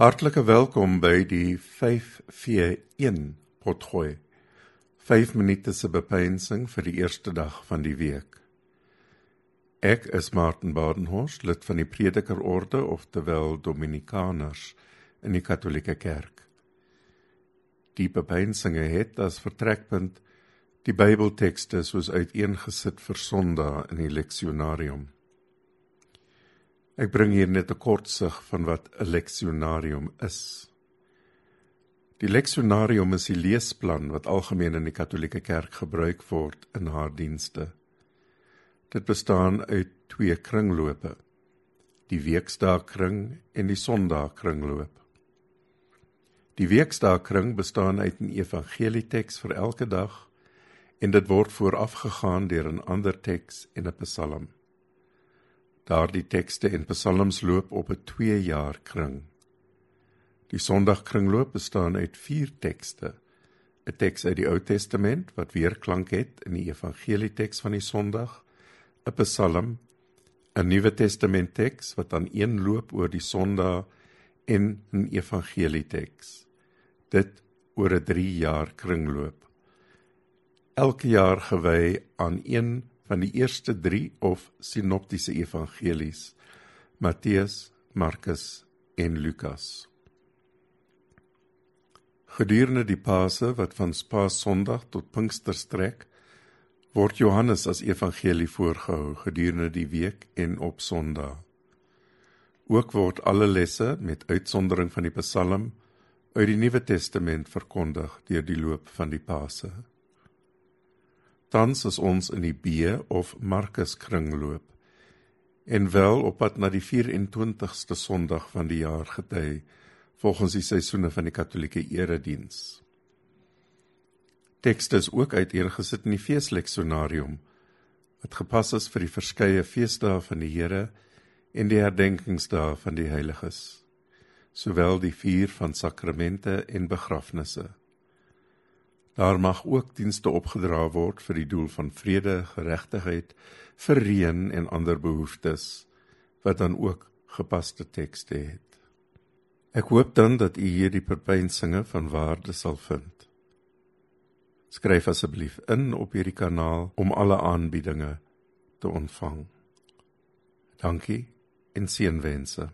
Hartlike welkom by die 5v1 potgooi. 5 minute se bepeinsing vir die eerste dag van die week. Ek is Martin Badenhorst, lid van die Predikerorde of terwyl Dominikaners in die Katolieke Kerk. Die bepeinsinge het as vertrekpunt die Bybeltekste soos uiteengesit vir Sondag in die leksionarium. Ek bring hier net 'n kort sig van wat 'n leksionarium is. Die leksionarium is die leesplan wat algemeen in die Katolieke Kerk gebruik word in haar dienste. Dit bestaan uit twee kringlope: die weekdaagkring en die sondaagkringloop. Die weekdaagkring bestaan uit 'n evangelieteks vir elke dag en dit word voorafgegaan deur 'n ander teks en 'n psalm. Daardie tekste en psalms loop op 'n 2 jaar kring. Die Sondagkringloop bestaan uit 4 tekste. 'n Teks uit die Ou Testament wat weerklank het in die evangelieteks van die Sondag, 'n Psalm, 'n Nuwe Testament teks wat aan een loop oor die Sondag en 'n evangelieteks. Dit oor 'n 3 jaar kringloop. Elke jaar gewy aan een van die eerste 3 of sinoptiese evangelies Matteus, Markus en Lukas. Gedurende die Paase wat van Paas Sondag tot Pinkster strek, word Johannes as evangelie voorgehou gedurende die week en op Sondag. Ook word alle lesse met uitsondering van die Psalm uit die Nuwe Testament verkondig deur die loop van die Paase. Tans is ons in die B of Markus kringloop en wel op pad na die 24ste Sondag van die jaar gety volgens die seisoene van die Katolieke erediens. Tekste is ook uiteengesit in die feesleksionarium wat gepas is vir die verskeie feesdae van die Here en die herdenkingsdae van die heiliges, sowel die vier van sakramente en begrafnisse. Daar mag ook dienste opgedra word vir die doel van vrede, geregtigheid, vir reën en ander behoeftes wat dan ook gepaste tekste het. Ek hoop dan dat u hierdie perpynsinge van waarde sal vind. Skryf asseblief in op hierdie kanaal om alle aanbiedinge te ontvang. Dankie en seënwense.